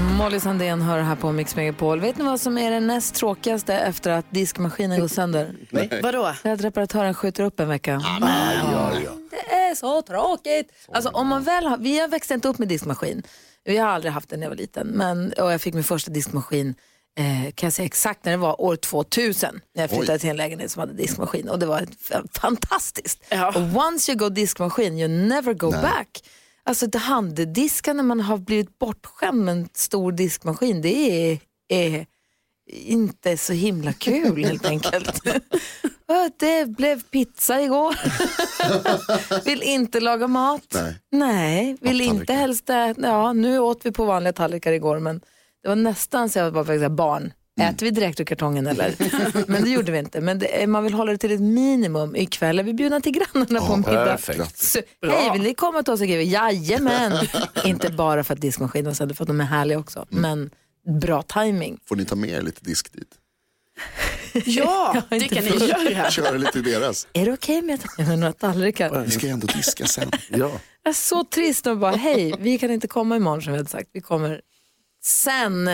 Molly Sandén hör här på Mix Megapol. Vet ni vad som är det näst tråkigaste efter att diskmaskinen går sönder? Nej. Vadå? Att reparatören skjuter upp en vecka. Ja, ja. Det är så tråkigt. Alltså, om man väl har, vi har växt inte upp med diskmaskin. Vi har aldrig haft den när jag var liten. Men, och jag fick min första diskmaskin, eh, kan jag säga exakt när det var, år 2000. När jag flyttade Oj. till en lägenhet som hade diskmaskin. Och det var fantastiskt. Ja. Och once you go diskmaskin, you never go back. Alltså det handdiska när man har blivit bortskämd med en stor diskmaskin, det är, är inte så himla kul helt enkelt. Det blev pizza igår. vill inte laga mat. Nej. Nej, vill inte helst äta. Ja, nu åt vi på vanliga tallrikar igår men det var nästan så jag var barn. Mm. Äter vi direkt ur kartongen eller? men det gjorde vi inte. Men det, man vill hålla det till ett minimum. Ikväll är vi bjudna till grannarna på middag. perfekt. Så, Hej, vill ni komma till oss och skriva? Jajamän! inte bara för att diskmaskinen sönder, för att de är härliga också. Mm. Men bra timing. Får ni ta med er lite disk dit? Ja, det inte kan ni göra. Köra lite i deras. Är det okej med att jag med några tallrikar? Vi ska ju ändå diska sen. Ja. Jag är så trist och bara, hej, vi kan inte komma imorgon som vi hade sagt. Vi kommer sen.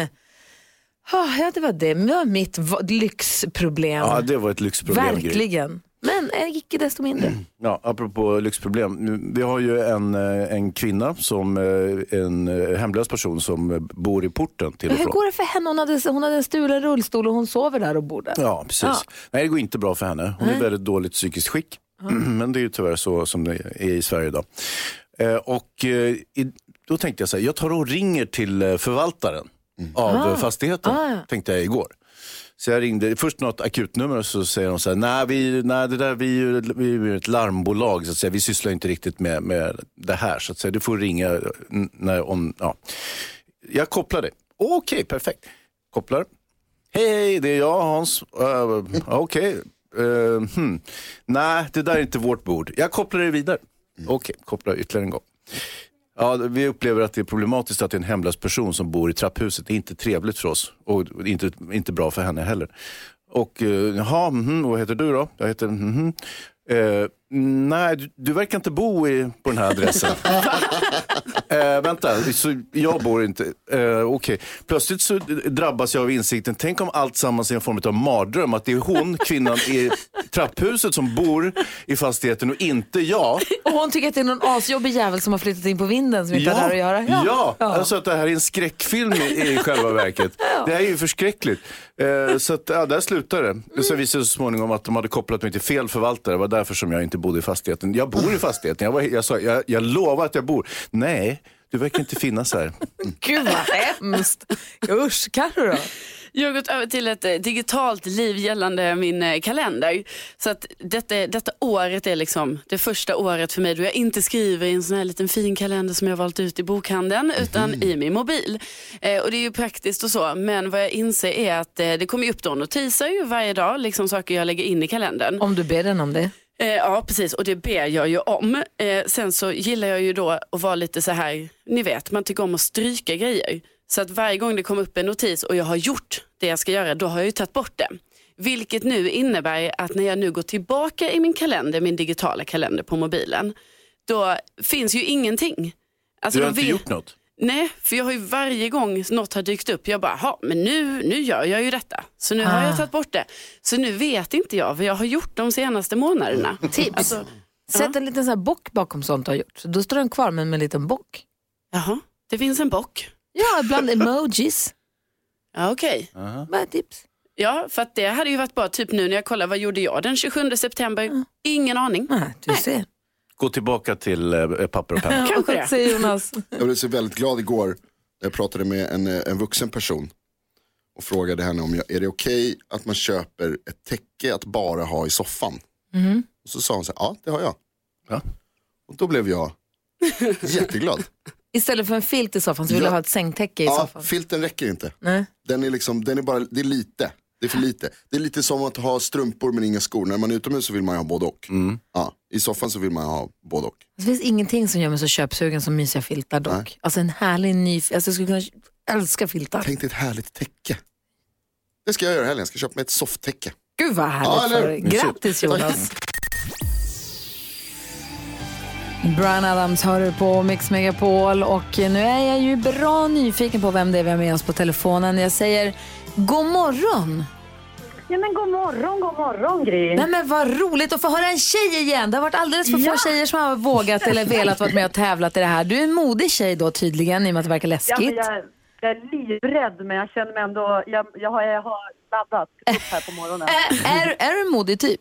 Ja, det var det. Det var mitt lyxproblem. ja, det var ett lyxproblem. Verkligen. Men eh, icke desto mindre. Ja, apropå lyxproblem. Vi har ju en, eh, en kvinna, som eh, en hemlös person som bor i porten till och hur från. går det för henne? Hon hade, hon hade en stulen rullstol och hon sover där och bor där. Ja, precis. Ja. Nej, det går inte bra för henne. Hon är i väldigt dåligt psykiskt skick. Men det är ju tyvärr så som det är i Sverige idag. Och i, då tänkte jag så här, jag tar och ringer till förvaltaren av Ah. fastigheten, Ah, tänkte jag igår. Så jag ringde, först något akutnummer och så säger de så här, nej, vi, nej det där, vi, ju- vi är ett larmbolag, så att säga. vi sysslar inte riktigt med, med det här. Så att säga. Du får ringa när, om, ja. Jag kopplar det. Okej, perfekt. Kopplar. Hej, hej, det är jag Hans. Uh, Okej. Eh, hmm. Nej, det där är inte vårt bord. Jag kopplar det vidare. Okej, kopplar ytterligare en gång. Ja, vi upplever att det är problematiskt att det är en hemlös person som bor i trapphuset. Det är inte trevligt för oss och inte, inte bra för henne heller. Och eh, jaha, mm, vad heter du då? Jag heter mm, Eh, nej, du, du verkar inte bo i, på den här adressen. Eh, vänta, så jag bor inte... Eh, Okej. Plötsligt så drabbas jag av insikten, tänk om allt sammans är en form av mardröm. Att det är hon, kvinnan i trapphuset som bor i fastigheten och inte jag. Och hon tycker att det är någon asjobbig jävel som har flyttat in på vinden som inte har där att göra. Ja, alltså att det här är en skräckfilm i, i själva verket. Det här är ju förskräckligt. Eh, så att, ja, där slutar det. Så visade det sig så småningom att de hade kopplat mig till fel förvaltare. Det var därför som jag inte bodde i fastigheten. Jag bor i fastigheten. Jag, var, jag sa, jag, jag lovar att jag bor. Nej, du verkar inte finnas här. Gud vad hemskt. Usch, Carro då? Jag har gått över till ett eh, digitalt liv gällande min eh, kalender. Så att detta, detta året är liksom det första året för mig då jag inte skriver i en sån här liten fin kalender som jag har valt ut i bokhandeln utan i min mobil. Eh, och det är ju praktiskt och så men vad jag inser är att eh, det kommer upp då notiser ju varje dag, liksom saker jag lägger in i kalendern. Om du ber den om det. Eh, ja precis och det ber jag ju om. Eh, sen så gillar jag ju då att vara lite så här, ni vet man tycker om att stryka grejer. Så att varje gång det kommer upp en notis och jag har gjort det jag ska göra då har jag ju tagit bort det. Vilket nu innebär att när jag nu går tillbaka i min kalender, min digitala kalender på mobilen, då finns ju ingenting. Alltså, Du har inte vet- gjort något. Nej, för jag har ju varje gång något har dykt upp, jag bara, "Ha, men nu, nu gör jag ju detta. Så nu har Ah. jag tagit bort det. Så nu vet inte jag vad jag har gjort de senaste månaderna. Tips. Alltså, Sätt en liten sån här bock bakom sånt du har gjort. Så då står den kvar men med en liten bock. jaha, det finns en bock. Ja, ibland emojis. Ja, Okej. Bara tips. Ja, för att det hade ju varit bra, typ nu när jag kollar, vad gjorde jag den 27 september? Ingen aning. Nej, du ser. Gå tillbaka till eh, papper och penna. Kanske det. Säger Jonas? Jag blev så väldigt glad igår när jag pratade med en, eh, en vuxen person och frågade henne om jag, är det okej att man köper ett täcke att bara ha i soffan. Och så sa hon så här, ja det har jag. Ja. Och då blev jag jätteglad. Istället för en filt i soffan så vill Ja. du ha ett sängtäcke i Ja, soffan. filten räcker inte. Nej. Den är liksom, den är bara, det är lite. Det är för lite. Det är lite som att ha strumpor men inga skor. När man är utomhus så vill man ju ha både och. Mm. Ja, I soffan så vill man ha både och. Det finns ingenting som gör mig så köpsugen som mysiga filtar dock. Nej. Alltså en härlig ny, alltså jag skulle kunna älska filtar. Tänk dig ett härligt täcke. Det ska jag göra i helgen. Jag ska köpa mig ett softtäcke. Gud vad härligt Ja, eller för dig. Grattis Jonas. Brian Adams hör du på Mix Megapol och nu är jag ju bra nyfiken på vem det är vi har med oss på telefonen. Jag säger god morgon. Ja men god morgon, god morgon Gry. Nej men vad roligt att få höra en tjej igen. Det har varit alldeles för få Ja. tjejer som har vågat eller velat vara med och tävlat i det här. Du är en modig tjej då tydligen i och med att det verkar Ja, läskigt. jag, jag är livrädd men jag känner mig ändå, jag, jag, har, jag har laddat upp här på morgonen. Är, är, är du en modig typ?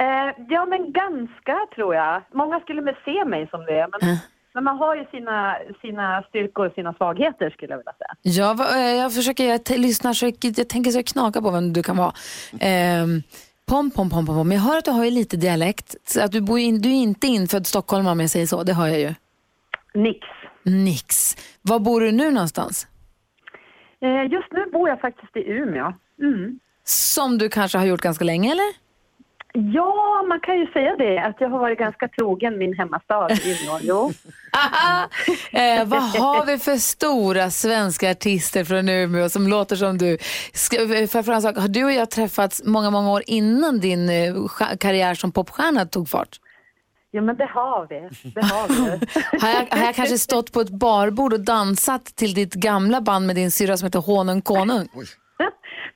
Eh, ja men ganska tror jag. Många skulle med se mig som det men, men man har ju sina, sina styrkor och sina svagheter skulle jag vilja säga. Ja, eh, jag försöker, jag lyssnar så jag, jag tänker så jag knakar på vem du kan vara. Ehm, pom, pom, pom, pom, pom. Jag hör att du har ju lite dialekt. Så att du, bor in, du är inte infödd stockholmare om jag säger så, det hör jag ju. Nix. Nix. Var bor du nu någonstans? Eh, just nu bor jag faktiskt i Umeå. Mm. Som du kanske har gjort ganska länge eller? Ja, man kan ju säga det att jag har varit ganska trogen min hemmastad Umeå. Eh, vad har vi för stora svenska artister från Umeå som låter som du? Ska, för en sak, har du och jag träffats många, många år innan din eh, karriär som popstjärna tog fart? Ja men det har vi. Det har vi. Har jag, har jag kanske stått på ett barbord och dansat till ditt gamla band med din syrra som heter Honung Konung?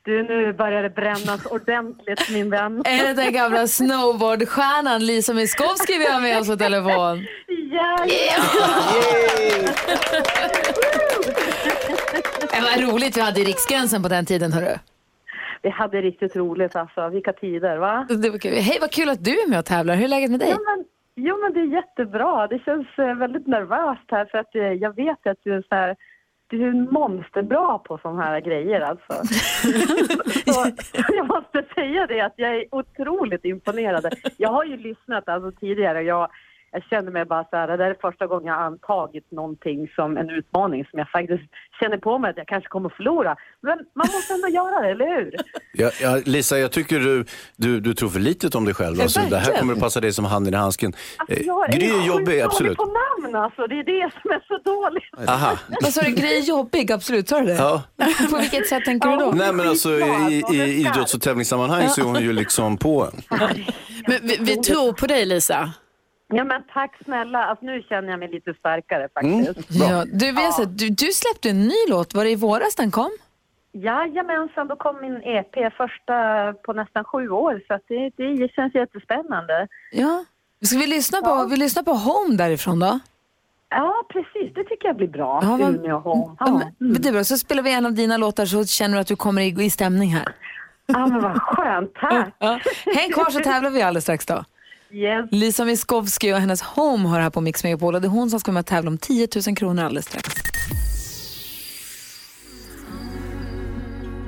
Du, nu börjar det brännas ordentligt min vän. Är det den gamla snowboardstjärnan Lisa Miskovsky vi har med oss på telefon? Ja, Det var roligt vi hade i Riksgränsen på den tiden hörru. vi hade riktigt roligt alltså. Vilka tider va? Hej vad kul att du är med och tävlar. Hur är läget med dig? Ja men, jo, men det är jättebra. Det känns eh, väldigt nervöst här för att eh, jag vet att du är så här du är monsterbra på sådana här grejer alltså. så, jag måste säga det att jag är otroligt imponerad. Jag har ju lyssnat alltså, tidigare jag, jag känner mig bara så här, det där är första gången jag har antagit någonting som en utmaning som jag faktiskt känner på mig att jag kanske kommer att förlora. Men man måste ändå göra det, eller hur? Ja, ja, Lisa, jag tycker du, du, du tror för litet om dig själv. Alltså, det här kommer att passa dig som handen i handsken. Alltså, Eh, jag Gry är jobbig, dålig absolut. på namn alltså, det är det som är så dåligt. Aha. Vad sa du? Grej jobbig, absolut. Sa du det? Ja. På vilket sätt tänker du då? Nej men alltså i, Skitbra, i ska. idrotts och tävlingssammanhang så är hon ju liksom på en. Men vi, vi tror på dig Lisa. Ja men tack snälla, alltså, nu känner jag mig lite starkare faktiskt. Ja, du, vet, så, du, du släppte en ny låt. Var det i våras den kom? Jajamensan, då kom min EP första på nästan sju år så att det, det känns jättespännande. Ja. Ska vi lyssna på, vi lyssnar på Home därifrån då? Ja precis, det tycker jag blir bra. Ja, vad- Umeå Home. Ja. Ja. men Det är bra. Så spelar vi en av dina låtar så känner du att du kommer i, i stämning här. ja men vad skönt, tack. Ja. Häng kvar så tävlar vi alldeles strax då. Yes. Lisa Miskovsky och hennes Home har här på Mix Megapol och det är hon som ska vara med och tävla om 10 000 kronor alldeles strax.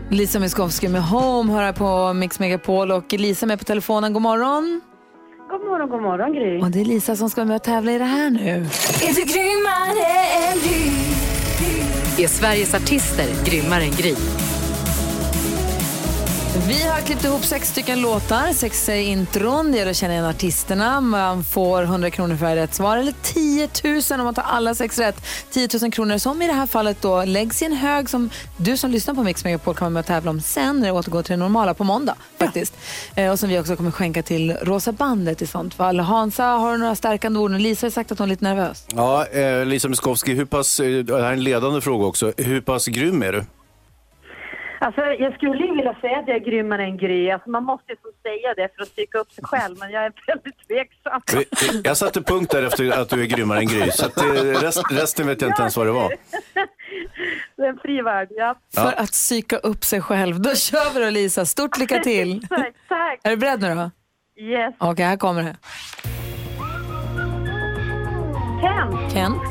Lisa Miskovsky med Home har här på Mix Megapol och Lisa är med på telefonen. God morgon! God morgon, god morgon Gry. Och det är Lisa som ska vara med och tävla i det här nu. Är Sveriges artister grymmare än Gry? Vi har klippt ihop sex stycken låtar, sex intron. Det gäller att känna igen artisterna. Man får 100 kronor för rätt svar, eller 10 000 om man tar alla sex rätt. 10 000 kronor som i det här fallet då läggs i en hög som du som lyssnar på Mix Megapol kan vara med och tävla om sen när det återgår till det normala på måndag. faktiskt. Eh, och som vi också kommer skänka till Rosa bandet i sånt fall. Hansa, har du några stärkande ord? Lisa har sagt att hon är lite nervös. Ja, eh, Lisa Miskovsky, hur pass, eh, det här är en ledande fråga också. Hur pass grym är du? Alltså, jag skulle ju vilja säga att jag är grymmare än Gry. Alltså, man måste ju få säga det för att stycka upp sig själv, men jag är väldigt tveksam. Jag satte punkt där efter att du är grymmare än Gry. Så att, eh, rest, resten vet jag inte ens vad det var. Det är en fri värld, ja. För att psyka upp sig själv. Då kör vi då Lisa. Stort lycka till! Tack, tack. Är du beredd nu då? Yes. Okej, här kommer det. Kent. Kent.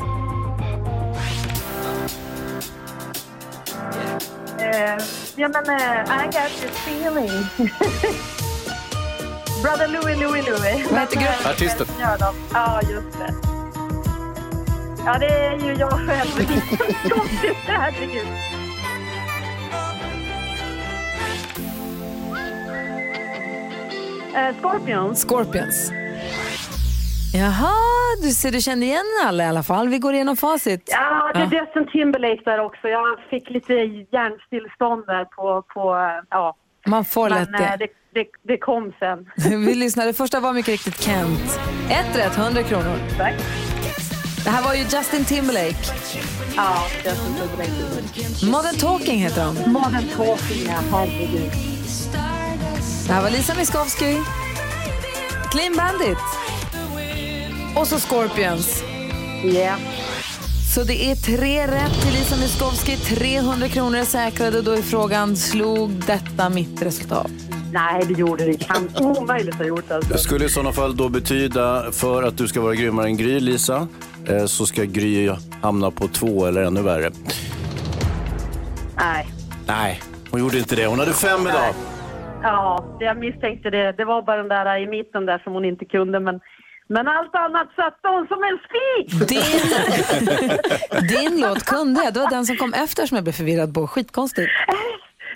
Eh, Ja, men uh, I got this feeling. Brother Louie, Louie, Louie. Vad heter gruppen? Eh, Artisten. Ja, just det. Ja, det är ju jag själv. Det är så konstigt, Scorpions. Scorpions. Jaha, du ser du kände igen alla i alla fall. Vi går igenom facit. Ja, det är Justin Timberlake där också. Jag fick lite hjärnstillstånd där på, på ja. Man får lätt Men eh, det. det, det, det kom sen. Vi lyssnade. Det första var mycket riktigt Kent. Ett rätt, 100 kronor. Tack. Det här var ju Justin Timberlake. Ja, Justin Timberlake. Modern Talking heter han. Modern Talking, ja. Herregud. Det här var Lisa Miskovsky. Clean Bandit. Och så Scorpions. Ja. Så det är tre rätt till Lisa Miskovsky. 300 kronor är säkrade. Då är frågan, slog detta mitt resultat? Nej, det gjorde det. Kan omöjligt ha gjort alltså. Det skulle i sådana fall då betyda, för att du ska vara grymmare än Gry, Lisa, eh, så ska Gry hamna på två eller ännu värre. Nej. Nej, hon gjorde inte det. Hon hade fem idag. Ja, jag misstänkte det. Det var bara den där i mitten där som hon inte kunde. Men, men allt annat satte hon som en spik! Din, din låt kunde jag. Det var den som kom efter som jag blev förvirrad på. Skitkonstigt.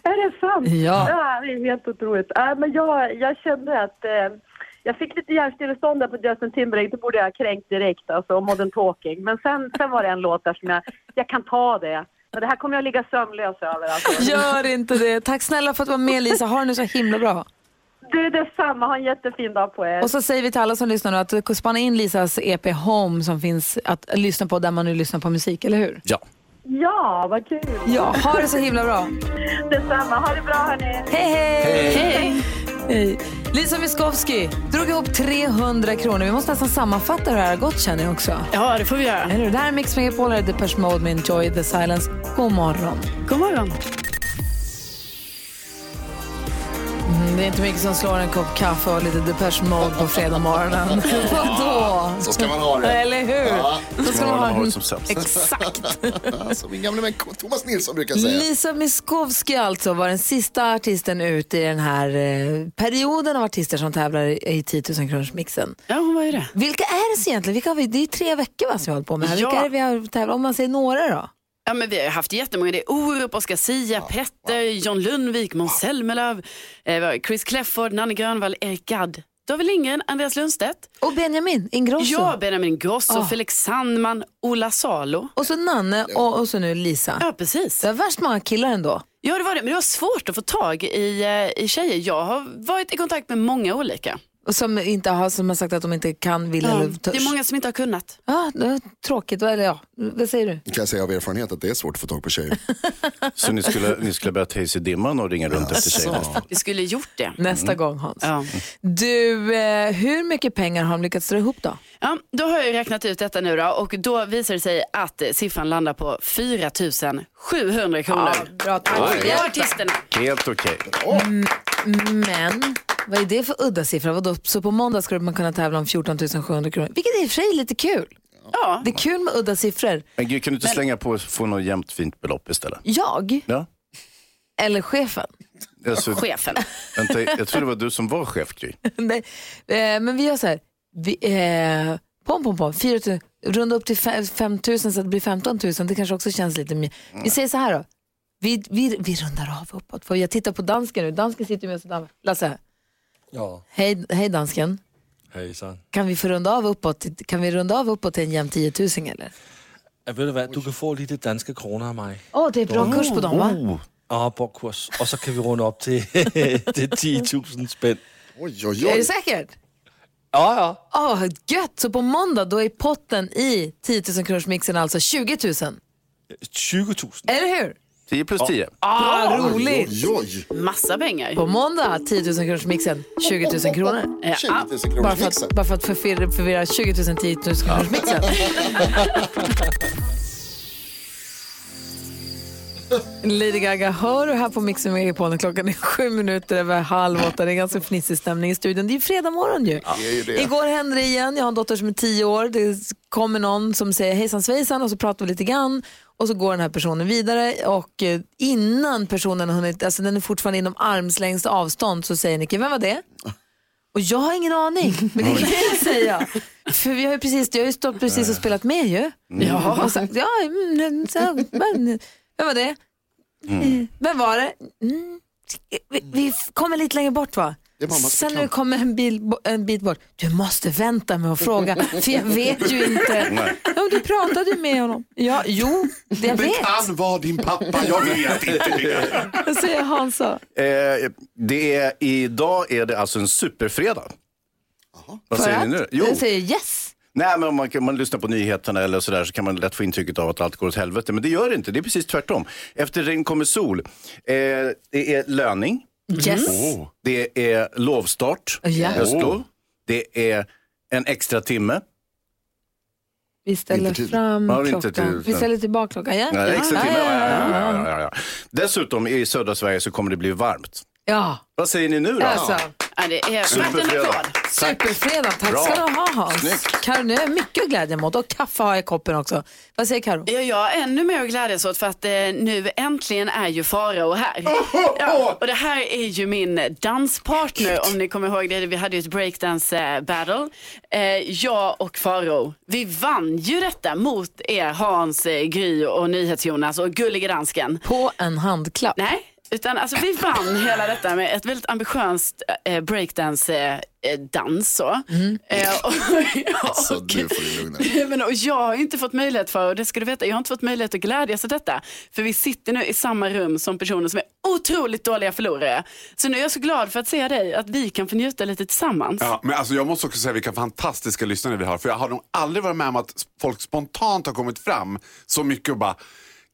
Är det sant? Ja. det är helt otroligt. Äh, men jag, jag kände att eh, jag fick lite hjärnstillestånd där på Justin Timberlake. Det borde jag ha kränkt direkt, alltså, Modern Talking. Men sen, sen var det en låt där som jag, jag kan ta det. Men det här kommer jag ligga sömnlös över. Alltså. Gör inte det. Tack snälla för att du var med Lisa. Ha det nu så himla bra. Det är detsamma. Ha en jättefin dag på er. Och så säger vi till alla som lyssnar nu att spana in Lisas EP Home som finns att lyssna på där man nu lyssnar på musik, eller hur? Ja. Ja, vad kul! Ja, ha det så himla bra. Detsamma. Ha det bra hörni. Hej, hej! Hej! hej. Lisa Miskovsky drog ihop 300 kronor. Vi måste nästan sammanfatta hur det här har gått känner jag också. Ja, det får vi göra. Eller hur? Det här är Mix Megapol, här är Depeche Mode med Enjoy the Silence. God morgon. God morgon. Det är inte mycket som slår en kopp kaffe och lite Depeche Mode på fredag morgonen. Vadå? Så ska man ha det. Eller hur? Ja. Så ska man ha det. som sämst. Exakt. Som min gamle vän Thomas Nilsson brukar säga. Lisa Miskovsky alltså var den sista artisten ut i den här eh, perioden av artister som tävlar i i 10 000 kronors mixen. Ja, hon var ju det. Vilka är det så egentligen? Vilka har vi? Det är tre veckor va, som vi har hållit på med här. Vilka Ja. är det vi har tävlat Om man säger några då? Ja, men vi har haft jättemånga. Det är Orup, Oscar Sia, Petter, John Lundvik, Måns Zelmerlöw, eh, vi har Chris Clefford, Nanne Grönvall, Erik Gadd, David Lindgren, Andreas Lundstedt. Och Benjamin Ingrosso. Ja, Benjamin Grosso, Ah. Felix Sandman, Ola Salo. Och så Nanne och, och så nu Lisa. Ja, precis. Det var värst många killar ändå. Ja, det var det. Men det var svårt att få tag i, eh, i tjejer. Jag har varit i kontakt med många olika. Och som, inte har, som har sagt att de inte kan, vill eller törs. Det är många som inte har kunnat. Ja, det var tråkigt. Eller ja, vad säger du? Kan jag säga av erfarenhet att det är svårt att få tag på tjejer. Så ni skulle, ni skulle börja ta i dimman och ringa runt efter tjejer? Vi skulle gjort det. Nästa gång Hans. Ja. Du, eh, hur mycket pengar har de lyckats dra ihop då? Ja, då har jag räknat ut detta nu då och då visar det sig att eh, siffran landar på 4 700 kronor. bra, tack. Det var artisterna. Helt okej. Men vad är det för udda siffra? Vadå? Så på måndag skulle man kunna tävla om 14 700 kronor, vilket i och för sig är lite kul. Ja, Det är kul med udda siffror. Men Gry, kan du inte slänga på och få något jämnt fint belopp istället? Jag Ja. eller chefen? Alltså, chefen. vänta, jag tror det var du som var chef, Gry. Nej, eh, men vi gör så här. Vi, eh, pom, pom, pom. 4 000, runda upp till 5 000 så att det blir 15 000. Det kanske också känns lite mer. Vi säger så här då. Vi, vi, vi rundar av uppåt. För jag tittar på dansken nu. Dansken sitter med oss. där. Lasse, Ja, hej, hej dansken. hejsan. Kan vi få runda av uppåt? Kan vi runda av uppåt till en jämn 10 000 eller? Ja, ved du hvad, du kan få lite danska kronor av mig. Åh, oh, det är bra kurs på dem va? Oh, Ja, bra kurs. Och så kan vi runde upp till, till 10 000 spänn. Oj, oj, Är det oj. säkert? Ja, ja. Åh, gött! Så på måndag då är potten i 10 000 kronors mixen alltså 20 000. 20 000. Eller hur? 10 plus 10. Ah, roligt! Oj, oj. Massa pengar. På måndag 10 000 kronors mixen 20 000 kronor. Ja, 20 000 Bara kronors för mixen. att, bara för att förvirra, förvirra 20 000 10 000 kronors mixen. Lady Gaga hör du här på Mixen Megapol. Klockan är sju minuter över halv åtta. Det är ganska fnissig stämning i studion. Det är ju fredag morgon ju. Det är ju det. Igår hände det igen. Jag har en dotter som är tio år. Det kommer någon som säger hejsan svejsan och så pratar vi lite grann. Och så går den här personen vidare och eh, innan personen har hunnit, alltså den är fortfarande inom armslängds avstånd så säger Nicky, vem var det? Och jag har ingen aning, men det kan jag säga. För vi har ju precis, jag har ju stått precis och spelat med ju. Ja. Och sagt, ja, mm, så, men, vem var det? Eh, Vem var det? Mm, vi, vi kommer lite längre bort va? Det är mammas Sen när det bekant. kommer en, bil, en bit bort, du måste vänta med att fråga, för jag vet ju inte. Ja, du pratade ju med honom. Ja, jo, det jag Det vet. kan vara din pappa, jag vet inte det. Vad säger Hansa? Eh, det är, idag är det alltså en superfredag. Vad För säger att? ni nu? Jo. Jag säger yes. Nej, men om man, kan- man lyssnar på nyheterna eller sådär så kan man lätt få intrycket av att allt går åt helvete. Men det gör det inte, det är precis tvärtom. Efter regn kommer sol. Eh, det är löning, Yes. Åh. det är lovstart, Ja. höstlov. Det är en extra timme. Vi ställer Inte till. fram Ja, inte klockan. till- Vi ställer tillbaka klockan. Ja, Nej, extra ja, timme. ja, Ja, ja, ja, ja. ja, ja, ja. Dessutom i södra Sverige så kommer det bli varmt. ja. Vad säger ni nu då? Alltså, Ja, det är värt en Superfredag. applåd. superfredag. Tack Bra. ska du ha Hans. Snyggt. Karo, nu är jag mycket att glädja åt och kaffe har jag i koppen också. Vad säger Karo? Ja, jag har ännu mer att glädjas åt för att eh, nu äntligen är ju Farao här. Ja, och det här är ju min danspartner om ni kommer ihåg det. Vi hade ju ett breakdance eh, battle. Eh, jag och Farao, vi vann ju detta mot er Hans, eh, Gry och NyhetsJonas och Gullige Dansken. På en handklapp. Nej, utan alltså vi vann hela detta med ett väldigt ambitiöst eh, breakdance eh, eh, dans så. Eh, och, och- nu får du lugna dig. men, och jag har inte fått möjlighet för, och det ska du veta, jag har inte fått möjlighet att glädjas åt detta. För vi sitter nu i samma rum som personer som är otroligt dåliga förlorare. Så nu är jag så glad för att se dig, att vi kan få njuta lite tillsammans. Ja, men alltså jag måste också säga vilka fantastiska lyssnare vi har. För jag har nog aldrig varit med om att folk spontant har kommit fram så mycket och bara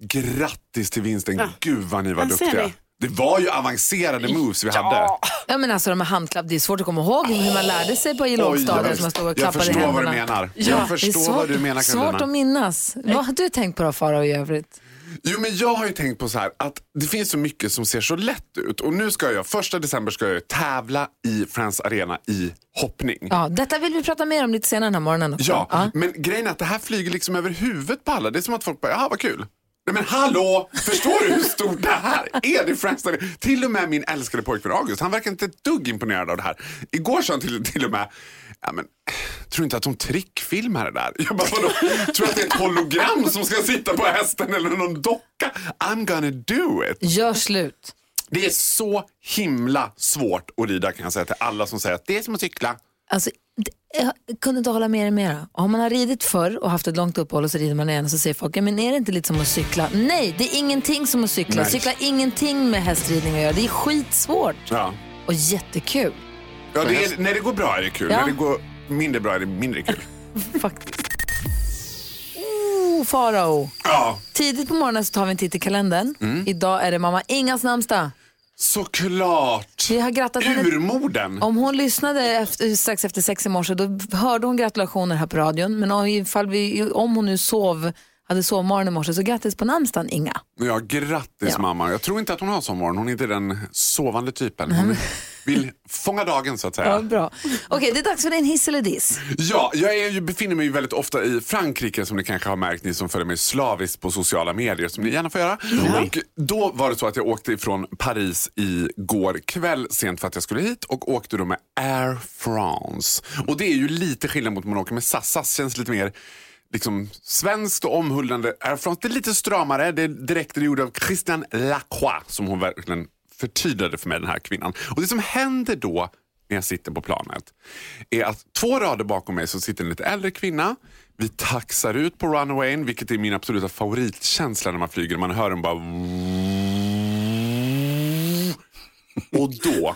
grattis till vinsten. Gud vad ni var Ja, ser duktiga. Det var ju avancerade moves vi hade. Ja, men alltså de här handklapp, det är svårt att komma ihåg hur man lärde sig på i lågstadiet. som man stod och jag klappade i förstår vad du händerna. menar. Ja, Jag det är förstår svårt, vad du menar, Svårt Carolina. att minnas. Vad har du tänkt på då Farao i övrigt? Jo, men jag har ju tänkt på så här att det finns så mycket som ser så lätt ut. Och nu ska jag, första december ska jag tävla i Friends Arena i hoppning. Ja, detta vill vi prata mer om lite senare den här morgonen också. Ja, men grejen är att det här flyger liksom över huvudet på alla. Det är som att folk bara, jaha vad kul. Nej men hallå, förstår du hur stort det här är? Det Friends. Till och med min älskade pojkvän August, han verkar inte ett dugg imponerad av det här. Igår sa han till, till och med, ja men, tror du inte att de trickfilmar det där? Jag bara, vadå? Tror att det är ett hologram som ska sitta på hästen eller någon docka? I'm gonna do it. Gör slut. Det är så himla svårt att rida kan jag säga till alla som säger att det är som att cykla. Alltså, jag kunde inte hålla med er mera. Om man har ridit förr och haft ett långt uppehåll och så rider man igen och så säger folk, ja, men är det inte lite som att cykla? Nej, det är ingenting som att cykla. Nej. Cykla ingenting med hästridning att göra. Det är skitsvårt Ja. och jättekul Ja, det är, när det går bra är det kul, Ja. när det går mindre bra är det mindre kul. faktiskt. Oh, Farao. Ja, Tidigt på morgonen så tar vi en titt i kalendern. Mm. Idag är det mamma Ingas namnsdag. Såklart. Vi har grattat henne. Urmorden. Om hon lyssnade efter, strax efter sex i morse då hörde hon gratulationer här på radion. Men om, ifall vi, om hon nu sov, hade sovmorgon i morse så grattis på namnsdagen Inga. Ja, grattis Ja. mamma. Jag tror inte att hon har sovmorgon. Hon är inte den sovande typen. Vill fånga dagen så att säga. Ja, bra. Okej, det är dags för din hiss eller diss. Ja, jag är ju, befinner mig väldigt ofta i Frankrike som ni kanske har märkt, ni som följer mig slaviskt på sociala medier som ni gärna får göra. Och då var det så att jag åkte ifrån Paris i går kväll sent för att jag skulle hit och åkte då med Air France. Och det är ju lite skillnad mot man åker med SAS. SAS känns lite mer liksom svenskt och omhuldande. Air France det är lite stramare. Det är direkt gjord av Christian Lacroix som hon verkligen förtydligade för mig den här kvinnan. Och det som händer då när jag sitter på planet är att två rader bakom mig så sitter en lite äldre kvinna. Vi taxar ut på runwayen, vilket är min absoluta favoritkänsla när man flyger. Man hör den bara... Och då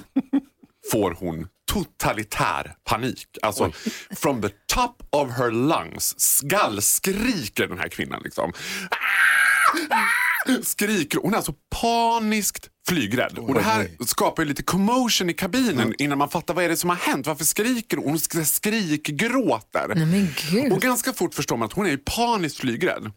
får hon totalitär panik. Alltså, from the top of her lungs skallskriker den här kvinnan. Liksom. Skriker. Hon är alltså paniskt flygrädd. Och det här skapar ju lite commotion i kabinen innan man fattar vad är det som har hänt. Varför skriker hon? Hon sk- skrikgråter. Nej men gud. Och ganska fort förstår man att hon är ju paniskt flygrädd.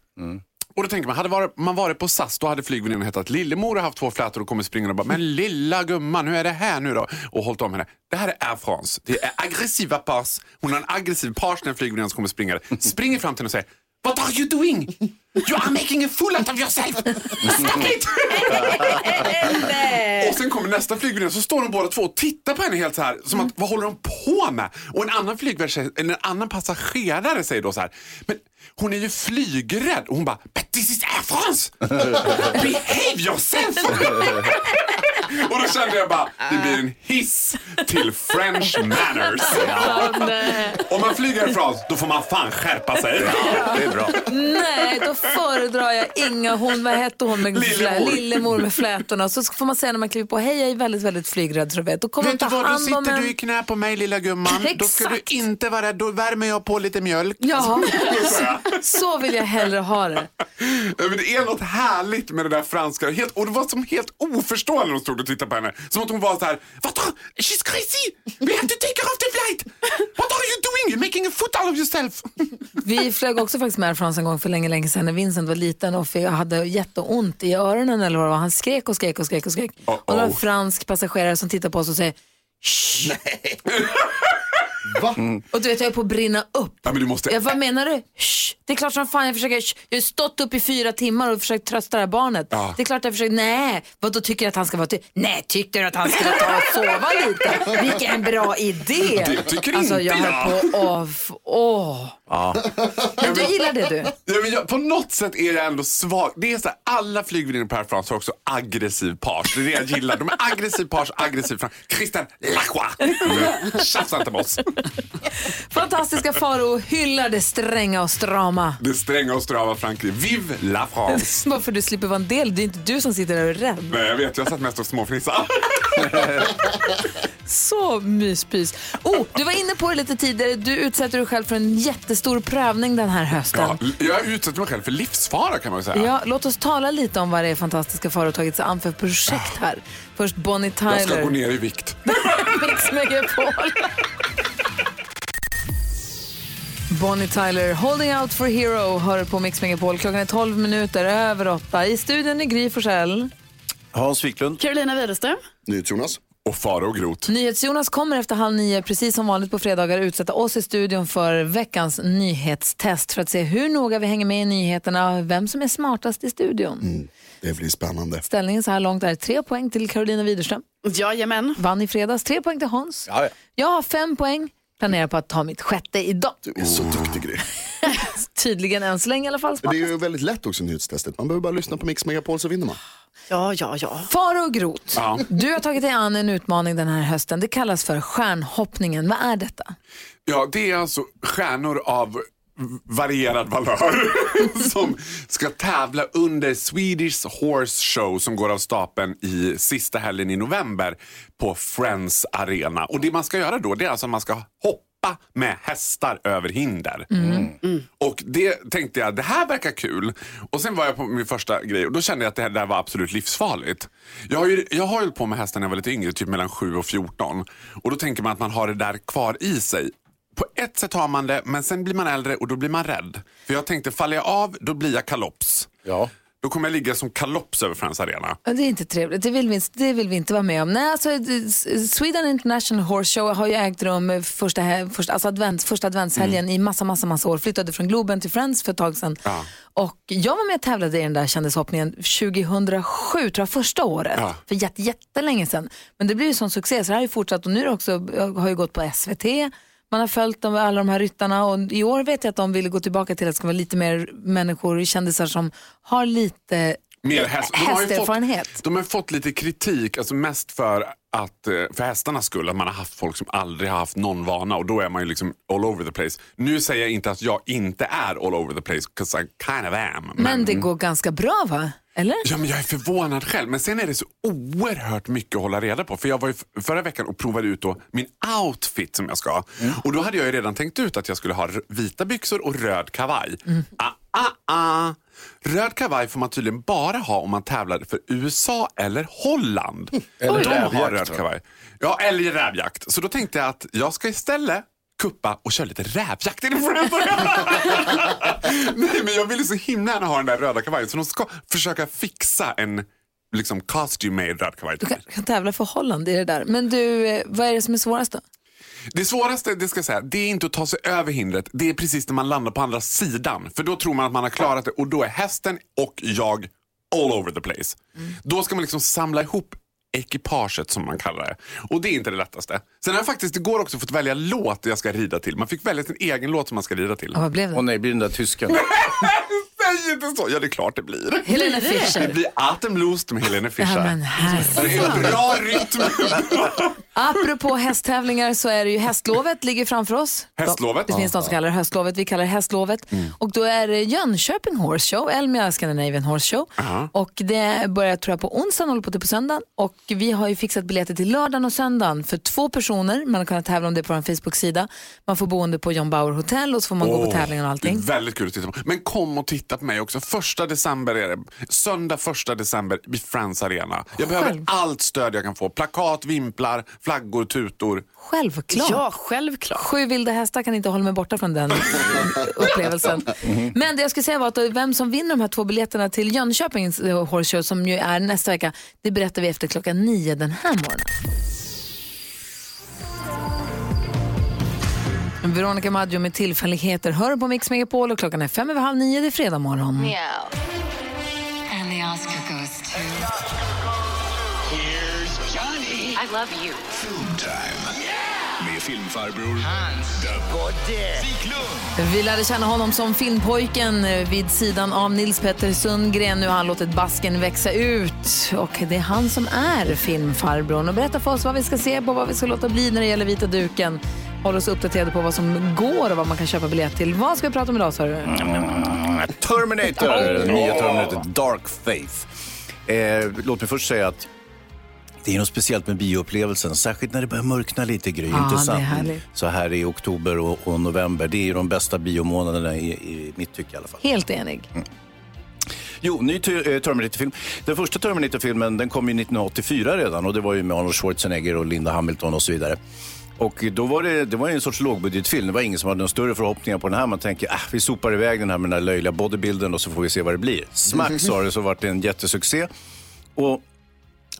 Och då tänker man, hade varit, man varit på SAS då hade flygvärdinnan hetat Lillemor och haft två flätor och kommer springande och bara Men lilla gumman, hur är det här nu då? Och hållit om henne. Det här är Air France. Det är aggressiva pars. Hon har en aggressiv pars när flygvärdinnan som kommer springande. Springer fram till henne och säger What are you doing? You are making a fool out of yourself! Stop it! och sen kommer nästa flygvärdinna så står de båda två och tittar på henne helt så här som att vad håller de på med? Och en annan flygvärd, säger- eller en annan passagerare säger då så här men hon är ju flygrädd och hon bara But this is Air France! Behave yourself! Och då kände jag bara, det blir en hiss till French manners. Om man flyger härifrån, då får man fan skärpa sig. Det är bra. Nej, då föredrar jag inga hon, vad hette hon med Lillemor. Lillemor med flätorna. Så får man säga när man kliver på, hej jag är väldigt, väldigt flygrädd så du vet. Då kommer Vet du vad, då sitter en. du i knä på mig lilla gumman. Då ska du Exakt. inte vara rädd, då värmer jag på lite mjölk. Ja, så vill jag hellre ha det. Men det är något härligt med det där franska. Helt, och det var som helt oförstående när de stod och tittade på henne. Som att hon var så här, vad she's crazy! We have to take her off the flight! What are you doing? You're making a foot out of yourself! Vi flög också faktiskt med France en gång för länge, länge sedan när Vincent var liten och hade jätteont i öronen eller vad det var. Han skrek och skrek och skrek och skrek. Uh-oh. Och det var en fransk passagerare som tittar på oss och säger Shh. Va? Och du vet jag är på att brinna upp. Ja, men du måste... Jag, vad menar du? Shh. Det är klart som fan jag försöker. Shh. Jag har stått upp i fyra timmar och försökt trösta det här barnet. Ja. Det är klart jag försöker. Nej, vad då tycker du att han ska vara ty- Nej, tycker du att han ska ta och sova lite? Vilken bra idé. Det tycker alltså, inte jag. jag. höll på off. Åh. Men du gillar det du? Ja, men jag, på något sätt är jag ändå svag. Det är så här, alla flygvärdinor på Air France har också aggressiv page. Det är det jag gillar. De är aggressiv page, aggressiv fram. Christian Lacroix. Tjafsa inte med oss. Fantastiska Faro hyllar det stränga och strama. Det stränga och strama Frankrike. Vive la France. Varför du slipper vara en del. Det är inte du som sitter där och är rädd. Nej, jag vet, jag satt mest och småfnissade. Så myspys. Oh, du var inne på det lite tidigare. Du utsätter dig själv för en jättestor prövning den här hösten. Ja, jag utsätter mig själv för livsfara kan man säga. Ja, låt oss tala lite om vad det är fantastiska Farao tagit sig an för projekt här. Först Bonnie Jag ska gå Tyler, ner i vikt. Mix Megapol. Bonnie Tyler, Holding Out for Hero, hör på Mix Megapol. Klockan är 12 minuter över 8. I studion är Gry Forssell. Hans Wiklund. Carolina Widerström. Jonas. Och fara och grot. NyhetsJonas kommer efter halv nio, precis som vanligt på fredagar, utsätta oss i studion för veckans nyhetstest för att se hur noga vi hänger med i nyheterna och vem som är smartast i studion. Det blir spännande. Ställningen så här långt är tre poäng till Carolina Widerström. Jajamän. Vann i fredags. Tre poäng till Hans. Ja, ja. Jag har fem poäng. Planerar på att ta mitt sjätte idag. Du är så duktig Gry. Tydligen än så länge i alla fall. Men Det är ju väldigt lätt också nyhetstestet. Man behöver bara lyssna på Mix Megapol så vinner man. Ja, ja, ja. Faro och Grot, Ja. du har tagit dig an en utmaning den här hösten. Det kallas för stjärnhoppningen. Vad är detta? Ja, det är alltså stjärnor av varierad valör som ska tävla under Swedish Horse Show som går av stapeln i sista helgen i november på Friends Arena. Och det man ska göra då det är alltså att man ska hoppa med hästar över hinder. Och det tänkte jag, det här verkar kul. Och sen var jag på min första grej och då kände jag att det här där var absolut livsfarligt. Jag har ju jag har hållit på med hästar när jag var lite yngre, typ mellan 7 och 14. Och då tänker man att man har det där kvar i sig. På ett sätt har man det, men sen blir man äldre och då blir man rädd. För jag tänkte, faller jag av, då blir jag kalops. Ja. Då kommer jag ligga som kalops över Friends Arena. Det är inte trevligt. Det vill vi, det vill vi inte vara med om. Nej, alltså, Sweden International Horse Show har ju ägt rum första, första, alltså advents, första adventshelgen i massa, massa, massa år. Flyttade från Globen till Friends för ett tag sedan. Ja. Och jag var med och tävlade i den där kändishoppningen 2007, tror jag, första året. Ja. För jätte, jättelänge sedan. Men det blev ju sån succé så det här har ju fortsatt och nu också, jag har ju gått på SVT. Man har följt dem, alla de här ryttarna och i år vet jag att de ville gå tillbaka till att det ska vara lite mer människor, kändisar som har lite Mer häst. De hästerfarenhet. Fått, de har fått lite kritik, alltså mest för att eh, för hästarnas skull, att man har haft folk som aldrig har haft någon vana och då är man ju liksom all over the place. Nu säger jag inte att jag inte är all over the place, 'cause I kind of am. Men det går ganska bra va? Eller? Ja, men jag är förvånad själv. Men sen är det så oerhört mycket att hålla reda på. För jag var ju förra veckan och provade ut då min outfit som jag ska. ha. Och då hade jag ju redan tänkt ut att jag skulle ha vita byxor och röd kavaj. Ah, ah, ah. Röd kavaj får man tydligen bara ha om man tävlar för USA eller Holland. Eller De har röd va? kavaj. Ja, eller rävjakt. Så då tänkte jag att jag ska istället kuppa och köra lite rävjakt. Nej, men jag ville så himla gärna ha den där röda kavajen så de ska försöka fixa en liksom costume made röd kavaj. Du kan, kan tävla för Holland i det där. Men du, eh, vad är det som är svårast då? Det svåraste det ska jag säga, det är inte att ta sig över hindret. Det är precis när man landar på andra sidan. För då tror man att man har klarat det och då är hästen och jag all over the place. Då ska man liksom samla ihop ekipaget som man kallar det. Och det är inte det lättaste. Sen har jag faktiskt igår också fått välja låt jag ska rida till. Man fick välja sin egen låt som man ska rida till. Ja, vad blev det? Åh nej, blir den där tysken. säg inte så. Ja, det är klart det blir. Helena Det Fischer. blir Atemlust med Helena Ja, Fischer. men det är bra rytm. Apropå hästtävlingar så är det ju hästlovet ligger framför oss. Hästlovet? Det finns de som kallar det höstlovet, vi kallar det hästlovet. Och då är det Jönköping Horse Show, Elmia Scandinavian Horse Show. Och det börjar tror jag på onsdagen och håller på till på söndagen. Och vi har ju fixat biljetter till lördagen och söndagen för två personer. Man har kunnat tävla om det på vår Facebook-sida. Man får boende på John Bauer Hotel och så får man gå på Åh, tävlingen och Det allting. är väldigt kul att titta på. Men kom och titta på mig också. Första december är det. Söndag första december vid Friends Arena. Jag behöver Själv. allt stöd jag kan få. Plakat, vimplar, flaggor, tutor. Självklart. Ja, självklart. Sju vilda hästar kan inte hålla mig borta från den upplevelsen. Men det jag skulle säga var att vem som vinner de här två biljetterna till Jönköpings eh, Horse Show som ju är nästa vecka, det berättar vi efter klockan nio den här morgonen. Veronica Maggio med tillfälligheter hör på Mix Megapol och klockan är fem över halv nio, det är fredag morgon. And the Oscar goes to... Here's Johnny. I love you. Med filmfarbror Hans Wiklund. Vi lärde känna honom som filmpojken vid sidan av Nils Petter Sundgren. Nu har han låtit basken växa ut och det är han som är filmfarbrorn. Och berätta för oss vad vi ska se på, vad vi ska låta bli när det gäller vita duken. Håll oss uppdaterade på vad som går och vad man kan köpa biljett till. Vad ska vi prata om idag sa du? Terminator, nya Terminator Dark Faith. Eh, låt mig först säga att det är något speciellt med bioupplevelsen, särskilt när det börjar mörkna lite Gry, Ja, inte sant? Så här i oktober och, och november, det är ju de bästa biomånaderna i, i mitt tycke i alla fall. Helt enig. Jo, ny eh, Terminator-film. Den första Terminator-filmen den kom ju 1984 redan och det var ju med Arnold Schwarzenegger och Linda Hamilton och så vidare. Och då var det, det var en sorts lågbudgetfilm. Det var ingen som hade några större förhoppningar på den här. Man tänker, ah, vi sopar iväg den här med den här löjliga bodybuilden och så får vi se vad det blir. Smack sa det så vart det en jättesuccé. Och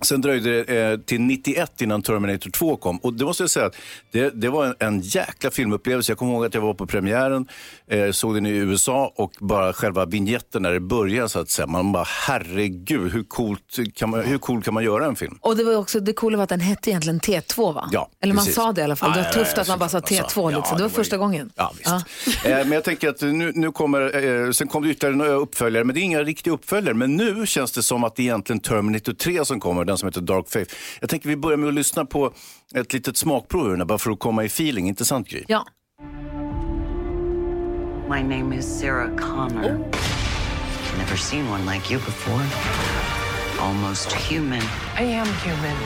Sen dröjde det eh, till 91 innan Terminator 2 kom. Och det måste jag säga att det, det var en, en jäkla filmupplevelse. Jag kommer ihåg att jag var på premiären, eh, såg den i USA och bara själva vignetten när det började så att säga. Man bara, herregud, hur, coolt kan man, hur cool kan man göra en film? Och det var också det coola var att den hette egentligen T2 va? Ja, Eller man precis. sa det i alla fall. Det Ja, var ja, tufft ja, att man bara sa såklart T2 man sa. liksom. Ja, det var första gången. Ja, visst. Eh, men jag tänker att nu, nu kommer, eh, sen kom det ytterligare några uppföljare, men det är inga riktiga uppföljare. Men nu känns det som att det är egentligen Terminator 3 som kommer, den som heter Dark Faith. Jag tänker vi börjar med att lyssna på ett litet smakprov ur den här, bara för att komma i feeling. Inte sant Gry? Ja. My name is Sarah Connor. Never seen one like you before. Almost human. I am human.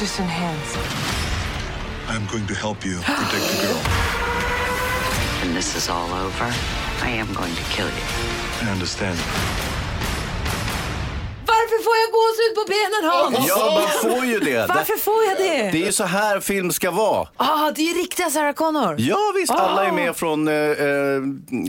Just enhanced. I'm going to help you protect the girl. When this is all over, I am going to kill you. I understand. Får jag gåshud på benen Hans? Ja, man får ju det. Varför får jag det? Det är ju så här film ska vara. Ah, det är ju riktiga Sarah Connor. Ja visst, alla är Ah. med från, eh, eh,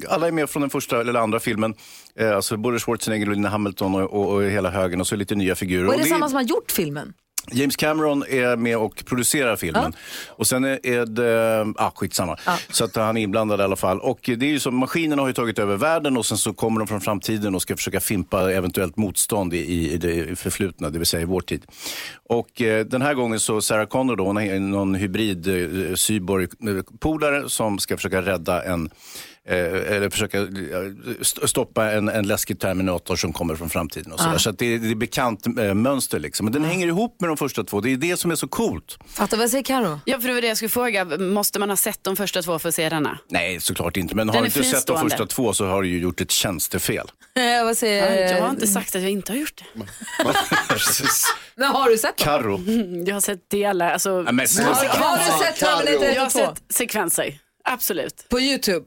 alla är med från den första eller andra filmen. Eh, alltså både Schwarzenegger och Lina Hamilton och, och, och hela högen och så lite nya figurer. Och är Och det det- samma som har gjort filmen? James Cameron är med och producerar filmen. Och sen är det, ah, skitsamma. Så att han är inblandad i alla fall. Och det är ju som, maskinerna har ju tagit över världen och sen så kommer de från framtiden och ska försöka fimpa eventuellt motstånd i, i det förflutna, det vill säga i vår tid. Och eh, den här gången så Sarah Connor då, hon är någon hybrid eh, cyborg-polare som ska försöka rädda en Eh, eller försöka eh, st- stoppa en, en läskig Terminator som kommer från framtiden. Och så Ja. där. så att det, är- det är bekant eh, mönster. Liksom. Men den hänger ihop med de första två. Det är det som är så coolt. Fattar vad säger Karo? Ja, för det var det jag skulle fråga. Måste man ha sett de första två för att se denna? Nej, såklart inte. Men Den har du inte sett de första två så har du ju gjort ett tjänstefel. Eh, vad säger... Jag har inte sagt att jag inte har gjort det. Men har du sett dem? Mm, Jag har sett delar. Alltså, Ja, men snälla. Har du sett Terminator 1 Jag har och 2? sett sekvenser. Absolut. På YouTube?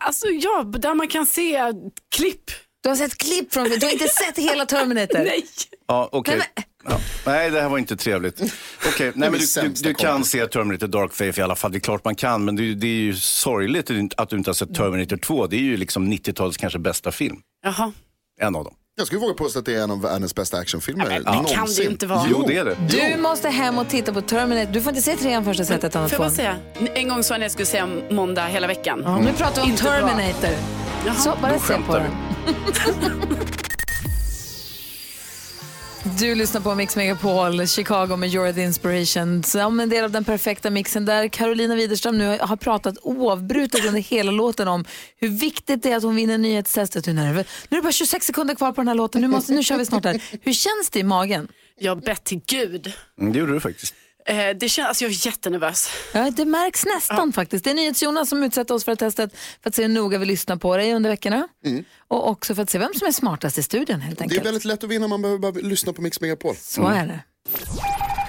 Alltså ja, där man kan se klipp. Du har sett klipp från Du har inte sett hela Terminator? Nej. Ja, okej. Nej, Ja. Nej, det här var inte trevligt. Okej, nej, men du, du, du kan se Terminator Dark Faith i alla fall. Det är klart man kan, men det, det är ju sorgligt att du inte har sett Terminator 2. Det är ju liksom 90-talets kanske bästa film. Jaha. En av dem. Jag skulle våga påstå att det är en av världens bästa actionfilmer Ja, det kan det ju inte vara. Jo, det är det. Du måste hem och titta på Terminator. Du får inte se trean först och sett ett annat Får jag säga, en gång sa jag att jag skulle säga måndag hela veckan. Ja, nu pratar vi om Inte. Terminator. Så, bara se på den. Du lyssnar på Mix Megapol, Chicago med You're the Inspiration. Som en del av den perfekta mixen där Carolina Widerström nu har pratat oavbrutet under hela låten om hur viktigt det är att hon vinner nyhetstestet. Nu är det nu är det bara 26 sekunder kvar på den här låten, nu, måste, nu kör vi snart här. Hur känns det i magen? Jag bett till Gud. Mm, det gjorde du faktiskt. Eh, det känns, alltså jag är jättenervös. Ja, det märks nästan faktiskt. Det är NyhetsJonas som utsätter oss för det testet för att se hur noga vi lyssnar på dig under veckorna. Och också för att se vem som är smartast i studion helt Det är enkelt. väldigt lätt att vinna, man behöver bara lyssna på Mix Megapol. Så är det.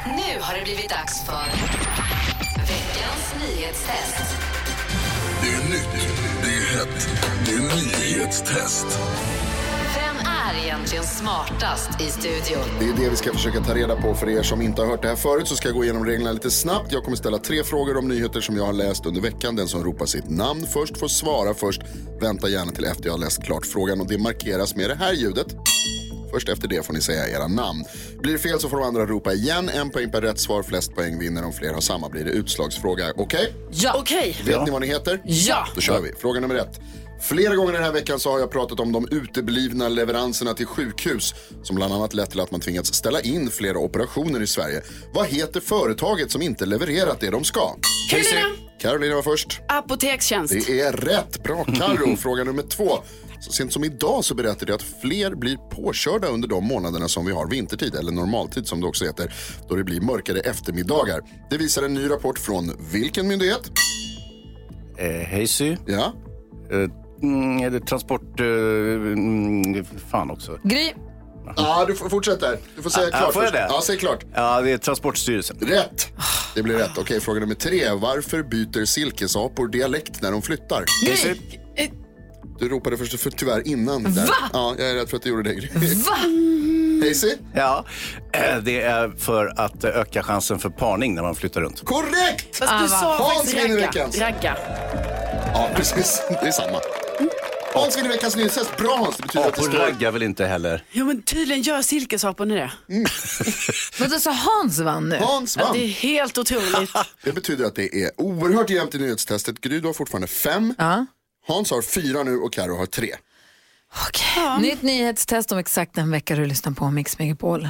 Nu har det blivit dags för veckans nyhetstest. Det är nytt, det är hett, det är nyhetstest. Är egentligen smartast i studion? Det är det vi ska försöka ta reda på. För er som inte har hört det här förut så ska jag gå igenom reglerna lite snabbt. Jag kommer ställa tre frågor om nyheter som jag har läst under veckan. Den som ropar sitt namn först får svara först. Vänta gärna till efter jag har läst klart frågan och det markeras med det här ljudet. Först efter det får ni säga era namn. Blir det fel så får de andra ropa igen. En poäng per rätt svar. Flest poäng vinner. Om fler har samma blir det utslagsfråga. Okej? Ja. Okej. Vet ni vad ni heter? Ja. Då kör vi. Fråga nummer ett. Flera gånger den här veckan så har jag pratat om de uteblivna leveranserna till sjukhus som bland annat lett till att man tvingats ställa in flera operationer i Sverige. Vad heter företaget som inte levererat det de ska? Carolina. Carolina var först. Apotekstjänst. Det är rätt. Bra Carro. Fråga nummer två. Så sent som idag så berättade jag att fler blir påkörda under de månaderna som vi har vintertid, eller normaltid som det också heter, då det blir mörkare eftermiddagar. Det visar en ny rapport från vilken myndighet? Eh, Hazy. Ja. Eh, mm, är det transport... Eh, mm, fan också. Gry. Ja, du får fortsätta där. Du får säga Ah, klart får jag det? Ja, säg klart. Ja, det är Transportstyrelsen. Rätt. Det blir rätt. Okej, fråga nummer tre. Varför byter silkesapor dialekt när de flyttar? Gry. Du ropade först för tyvärr innan. Där. Va? Ja, jag är rädd för att du gjorde det. Gry. Va? Hazy? Ja, eh, det är för att öka chansen för parning när man flyttar runt. Korrekt! Fast du sa Hans faktiskt vinner ragga. veckans. ragga. Ja, precis. Det är samma. Hans vinner veckans nyhetstest. Bra Hans, det betyder att det Apor står... raggar väl inte heller? Jo men tydligen gör silkesaporna det. Men då så Hans vann nu. Hans Ja, vann. det är helt otroligt. Det betyder att det är oerhört jämnt i nyhetstestet. Gry, du har fortfarande fem. Ja. Hans har fyra nu och Karo har tre. Okej. Nytt nyhetstest om exakt en vecka du lyssnar på Mix Megapol.